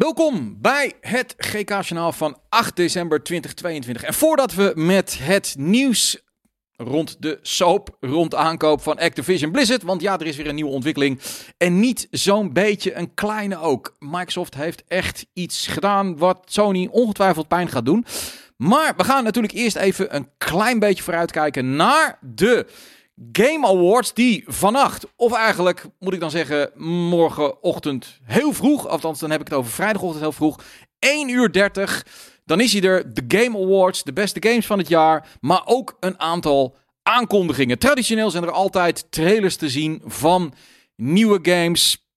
Welkom bij het GK-journaal van 8 december 2022. En voordat we met het nieuws rond de soap, rond aankoop van Activision Blizzard, want ja, er is weer een nieuwe ontwikkeling. En niet zo'n beetje een kleine ook. Microsoft heeft echt iets gedaan wat Sony ongetwijfeld pijn gaat doen. Maar we gaan natuurlijk eerst even een klein beetje vooruitkijken naar de Game Awards die vannacht, of eigenlijk moet ik dan zeggen morgenochtend heel vroeg, althans dan heb ik het over vrijdagochtend heel vroeg, 1 uur 30. Dan is hij er, de Game Awards, de beste games van het jaar, maar ook een aantal aankondigingen. Traditioneel zijn er altijd trailers te zien van nieuwe games,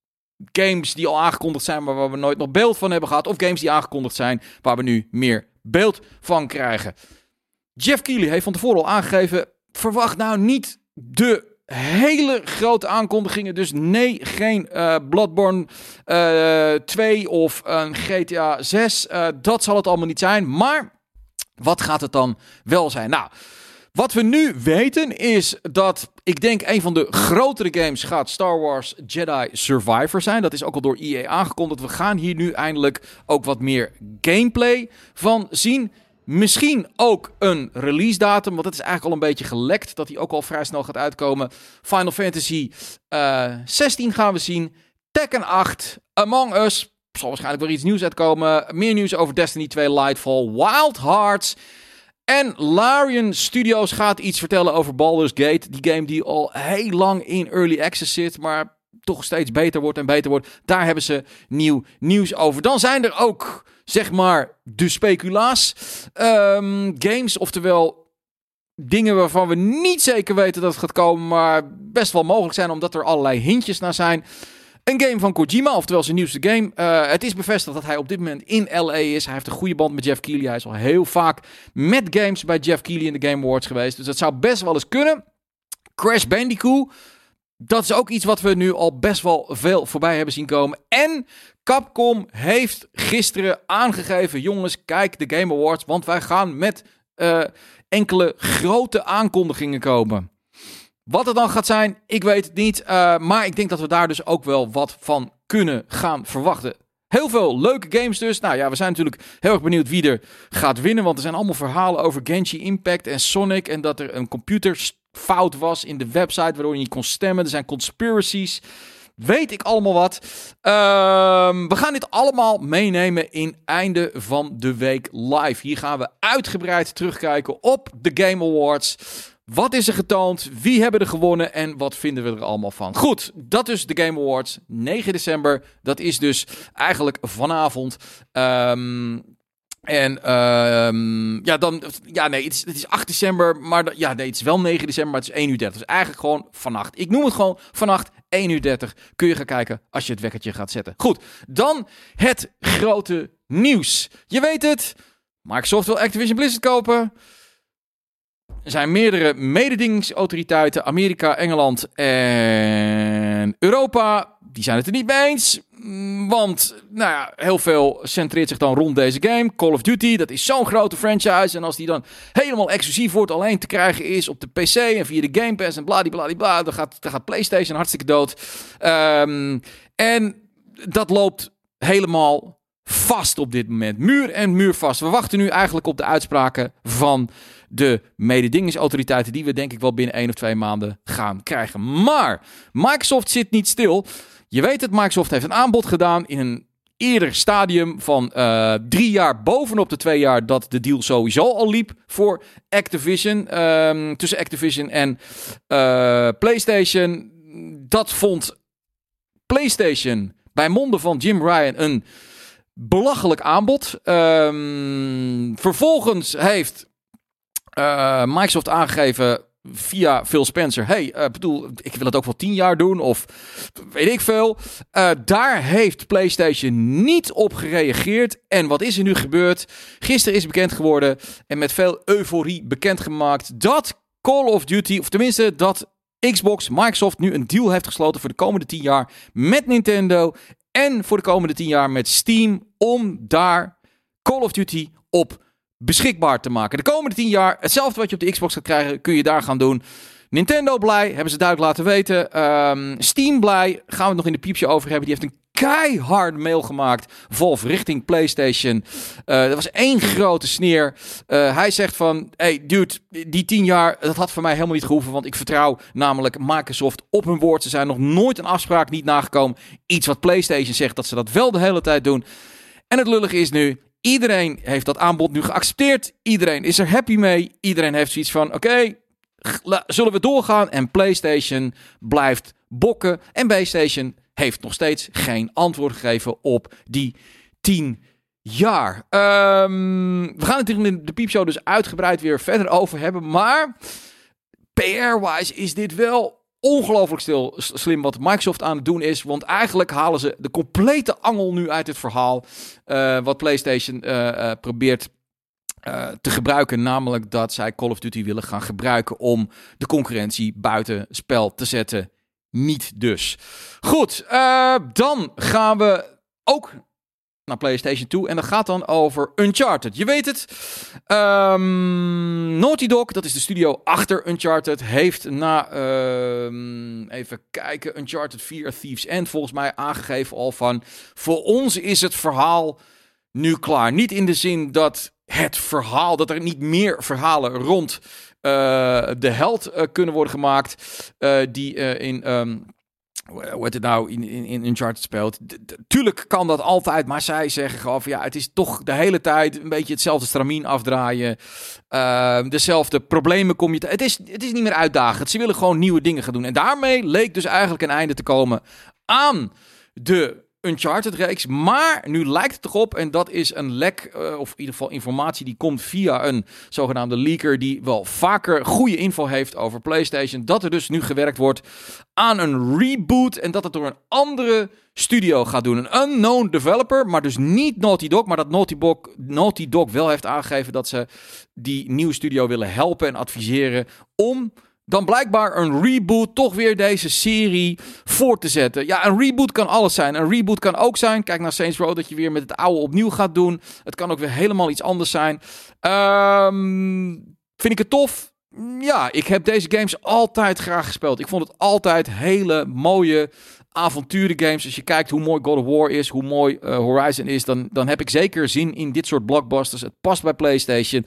games die al aangekondigd zijn, maar waar we nooit nog beeld van hebben gehad, of games die aangekondigd zijn, waar we nu meer beeld van krijgen. Jeff Keighley heeft van tevoren al aangegeven, verwacht nou niet de hele grote aankondigingen. Dus nee, geen uh, Bloodborne uh, 2 of een GTA 6. Uh, dat zal het allemaal niet zijn. Maar wat gaat het dan wel zijn? Nou, wat we nu weten is dat ik denk een van de grotere games gaat Star Wars Jedi Survivor zijn. Dat is ook al door EA aangekondigd. We gaan hier nu eindelijk ook wat meer gameplay van zien. Misschien ook een release datum, want het is eigenlijk al een beetje gelekt dat hij ook al vrij snel gaat uitkomen. Final Fantasy uh, eh, 16 gaan we zien. Tekken 8, Among Us, zal waarschijnlijk weer iets nieuws uitkomen. Meer nieuws over Destiny 2 Lightfall, Wild Hearts. En Larian Studios gaat iets vertellen over Baldur's Gate. Die game die al heel lang in early access zit, maar toch steeds beter wordt en beter wordt. Daar hebben ze nieuw nieuws over. Dan zijn er ook zeg maar de speculaas um, games. Oftewel dingen waarvan we niet zeker weten dat het gaat komen, maar best wel mogelijk zijn omdat er allerlei hintjes naar zijn. Een game van Kojima, oftewel zijn nieuwste game. Uh, het is bevestigd dat hij op dit moment in LA is. Hij heeft een goede band met Jeff Keighley. Hij is al heel vaak met games bij Jeff Keighley in de Game Awards geweest. Dus dat zou best wel eens kunnen. Crash Bandicoot. Dat is ook iets wat we nu al best wel veel voorbij hebben zien komen. En Capcom heeft gisteren aangegeven: jongens, kijk de Game Awards, want wij gaan met uh, enkele grote aankondigingen komen. Wat het dan gaat zijn, ik weet het niet. Uh, maar ik denk dat we daar dus ook wel wat van kunnen gaan verwachten. Heel veel leuke games dus. Nou ja, we zijn natuurlijk heel erg benieuwd wie er gaat winnen. Want er zijn allemaal verhalen over Genji Impact en Sonic. En dat er een computerfout was in de website waardoor je niet kon stemmen. Er zijn conspiracies. Weet ik allemaal wat. Um, we gaan dit allemaal meenemen in einde van de week live. Hier gaan we uitgebreid terugkijken op de Game Awards. Wat is er getoond? Wie hebben er gewonnen? En wat vinden we er allemaal van? Goed, dat is de Game Awards. 9 december. Dat is dus eigenlijk vanavond. Um, en uh, ja, dan. Ja, nee, het is, het is 8 december. Maar ja, nee, het is wel 9 december. Maar het is 1 uur 30. Dus eigenlijk gewoon vannacht. Ik noem het gewoon vannacht 1 uur 30. Kun je gaan kijken als je het wekkertje gaat zetten. Goed, dan het grote nieuws. Je weet het. Microsoft wil Activision Blizzard kopen. Er zijn meerdere mededingingsautoriteiten, Amerika, Engeland en Europa, die zijn het er niet mee eens. Want, nou ja, heel veel centreert zich dan rond deze game. Call of Duty, dat is zo'n grote franchise. En als die dan helemaal exclusief wordt, alleen te krijgen is op de PC en via de Game Pass en bladibladibla, dan gaat, dan gaat PlayStation hartstikke dood. Um, en dat loopt helemaal vast op dit moment. Muur en muur vast. We wachten nu eigenlijk op de uitspraken van de mededingingsautoriteiten die we denk ik wel binnen één of twee maanden gaan krijgen. Maar Microsoft zit niet stil. Je weet het, Microsoft heeft een aanbod gedaan in een eerder stadium van uh, drie jaar bovenop de twee jaar dat de deal sowieso al liep voor Activision. Um, tussen Activision en uh, PlayStation. Dat vond PlayStation bij monden van Jim Ryan een belachelijk aanbod. Um, vervolgens heeft uh, Microsoft aangegeven via Phil Spencer. Hey, uh, bedoel, ik wil het ook wel tien jaar doen of weet ik veel. Uh, daar heeft PlayStation niet op gereageerd. En wat is er nu gebeurd? Gisteren is bekend geworden en met veel euforie bekendgemaakt dat Call of Duty, of tenminste dat Xbox, Microsoft nu een deal heeft gesloten voor de komende tien jaar met Nintendo en voor de komende tien jaar met Steam om daar Call of Duty op beschikbaar te maken. De komende 10 jaar, hetzelfde wat je op de Xbox gaat krijgen, kun je daar gaan doen. Nintendo blij, hebben ze duidelijk laten weten. Um, Steam blij, gaan we het nog in de piepje over hebben. Die heeft een keihard mail gemaakt. Valve richting PlayStation. Uh, er was één grote sneer. Uh, hij zegt van, hey dude, die tien jaar, dat had voor mij helemaal niet gehoeven. Want ik vertrouw namelijk Microsoft op hun woord. Ze zijn nog nooit een afspraak niet nagekomen. Iets wat PlayStation zegt dat ze dat wel de hele tijd doen. En het lullige is nu, iedereen heeft dat aanbod nu geaccepteerd. Iedereen is er happy mee. Iedereen heeft zoiets van, oké, zullen we doorgaan? En PlayStation blijft bokken. En PlayStation heeft nog steeds geen antwoord gegeven op die 10 jaar. Um, we gaan het in de piepshow dus uitgebreid weer verder over hebben. Maar PR-wise is dit wel ongelooflijk stil, slim wat Microsoft aan het doen is. Want eigenlijk halen ze de complete angel nu uit het verhaal. Uh, wat PlayStation uh, uh, probeert te gebruiken. Namelijk dat zij Call of Duty willen gaan gebruiken om de concurrentie buiten spel te zetten. Niet dus. Goed, dan gaan we ook naar PlayStation 2. En dat gaat dan over Uncharted. Je weet het. Um, Naughty Dog, dat is de studio achter Uncharted, heeft na, um, even kijken, Uncharted 4 Thieves End volgens mij aangegeven al van, voor ons is het verhaal nu klaar. Niet in de zin dat het verhaal, dat er niet meer verhalen rond uh, de held uh, kunnen worden gemaakt, uh, die in... Um, hoe het nou, in, in, Uncharted speelt. Tuurlijk kan dat altijd, maar zij zeggen gewoon van ja, het is toch de hele tijd een beetje hetzelfde stramien afdraaien. Uh, dezelfde problemen kom je... Het is, het is niet meer uitdagend. Ze willen gewoon nieuwe dingen gaan doen. En daarmee leek dus eigenlijk een einde te komen aan de Uncharted-reeks. Maar nu lijkt het erop, en dat is een lek, uh, of in ieder geval informatie die komt via een zogenaamde leaker, die wel vaker goede info heeft over PlayStation, dat er dus nu gewerkt wordt aan een reboot en dat het door een andere studio gaat doen. Een unknown developer, maar dus niet Naughty Dog, maar dat Naughty Dog, Naughty Dog wel heeft aangegeven dat ze die nieuwe studio willen helpen en adviseren om dan blijkbaar een reboot toch weer deze serie voor te zetten. Ja, een reboot kan alles zijn. Een reboot kan ook zijn, kijk naar Saints Row, dat je weer met het oude opnieuw gaat doen. Het kan ook weer helemaal iets anders zijn. Um, vind ik het tof? Ja, ik heb deze games altijd graag gespeeld. Ik vond het altijd hele mooie avonturengames. Als je kijkt hoe mooi God of War is, hoe mooi uh, Horizon is, dan, dan heb ik zeker zin in dit soort blockbusters. Het past bij PlayStation.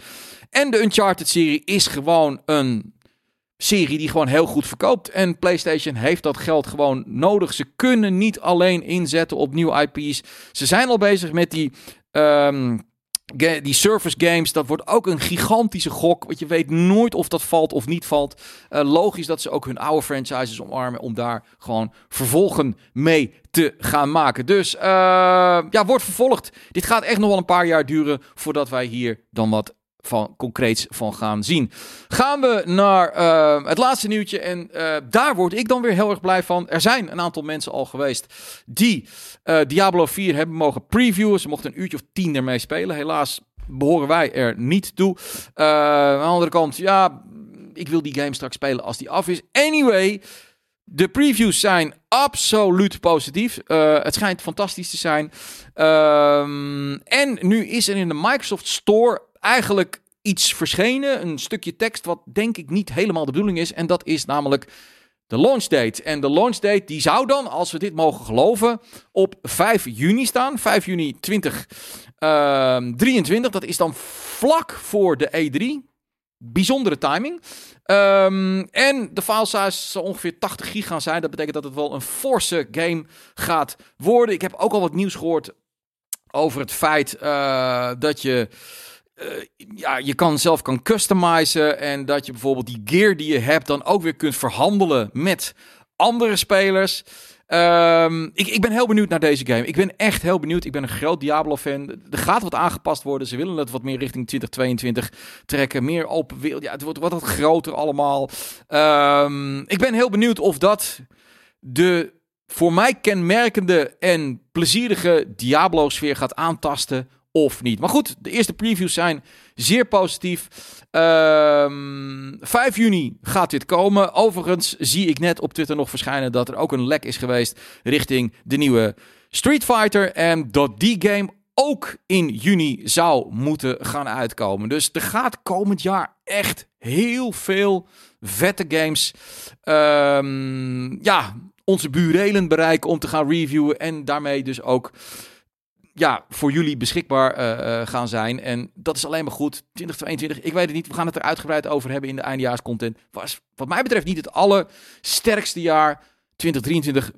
En de Uncharted-serie is gewoon een serie die gewoon heel goed verkoopt. En PlayStation heeft dat geld gewoon nodig. Ze kunnen niet alleen inzetten op nieuwe IP's. Ze zijn al bezig met die. Um, die service games, dat wordt ook een gigantische gok. Want je weet nooit of dat valt of niet valt. Uh, logisch dat ze ook hun oude franchises omarmen om daar gewoon vervolgen mee te gaan maken. Dus uh, ja, wordt vervolgd. Dit gaat echt nog wel een paar jaar duren voordat wij hier dan wat van concreets van gaan zien. Gaan we naar uh, het laatste nieuwtje. En uh, daar word ik dan weer heel erg blij van. Er zijn een aantal mensen al geweest die uh, Diablo 4 hebben mogen previewen. Ze mochten een uurtje of tien ermee spelen. Helaas behoren wij er niet toe. aan de andere kant, ja, ik wil die game straks spelen als die af is. Anyway. De previews zijn absoluut positief. Het schijnt fantastisch te zijn. Um, en nu is er in de Microsoft Store eigenlijk iets verschenen. Een stukje tekst wat denk ik niet helemaal de bedoeling is. En dat is namelijk de launch date. En de launch date die zou dan, als we dit mogen geloven, op 5 juni staan. 5 juni 2023. Uh, dat is dan vlak voor de E3. Bijzondere timing. Um, en de file size zal ongeveer 80 gig gaan zijn. Dat betekent dat het wel een forse game gaat worden. Ik heb ook al wat nieuws gehoord over het feit uh, dat je ja, je kan zelf kan customizen en dat je bijvoorbeeld die gear die je hebt dan ook weer kunt verhandelen met andere spelers. Um, ik, ik ben heel benieuwd naar deze game. Ik ben echt heel benieuwd. Ik ben een groot Diablo-fan. Er gaat wat aangepast worden. Ze willen het wat meer richting 2022 trekken. Meer open wereld. Ja, het wordt wat groter allemaal. Um, ik ben heel benieuwd of dat de voor mij kenmerkende en plezierige Diablo-sfeer gaat aantasten of niet. Maar goed, de eerste previews zijn zeer positief. Um, ehm, 5 juni gaat dit komen. Overigens zie ik net op Twitter nog verschijnen dat er ook een lek is geweest richting de nieuwe Street Fighter. En dat die game ook in juni zou moeten gaan uitkomen. Dus er gaat komend jaar echt heel veel vette games. Um, ja, onze burelen bereiken om te gaan reviewen. En daarmee dus ook ja, voor jullie beschikbaar eh, eh, gaan zijn. En dat is alleen maar goed. 2022, ik weet het niet. We gaan het er uitgebreid over hebben in de eindejaarscontent. Was wat mij betreft niet het allersterkste jaar. 2023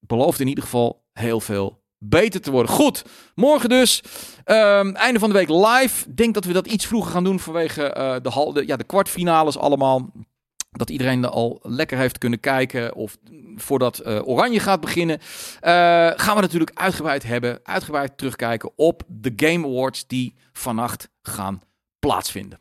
belooft in ieder geval heel veel beter te worden. Goed, morgen dus. Um, einde van de week live. Denk dat we dat iets vroeger gaan doen vanwege uh, de, de, ja, de kwartfinales allemaal. Dat iedereen er al lekker heeft kunnen kijken. Of voordat eh, Oranje gaat beginnen, eh, gaan we natuurlijk uitgebreid hebben, uitgebreid terugkijken op de Game Awards die vannacht gaan plaatsvinden.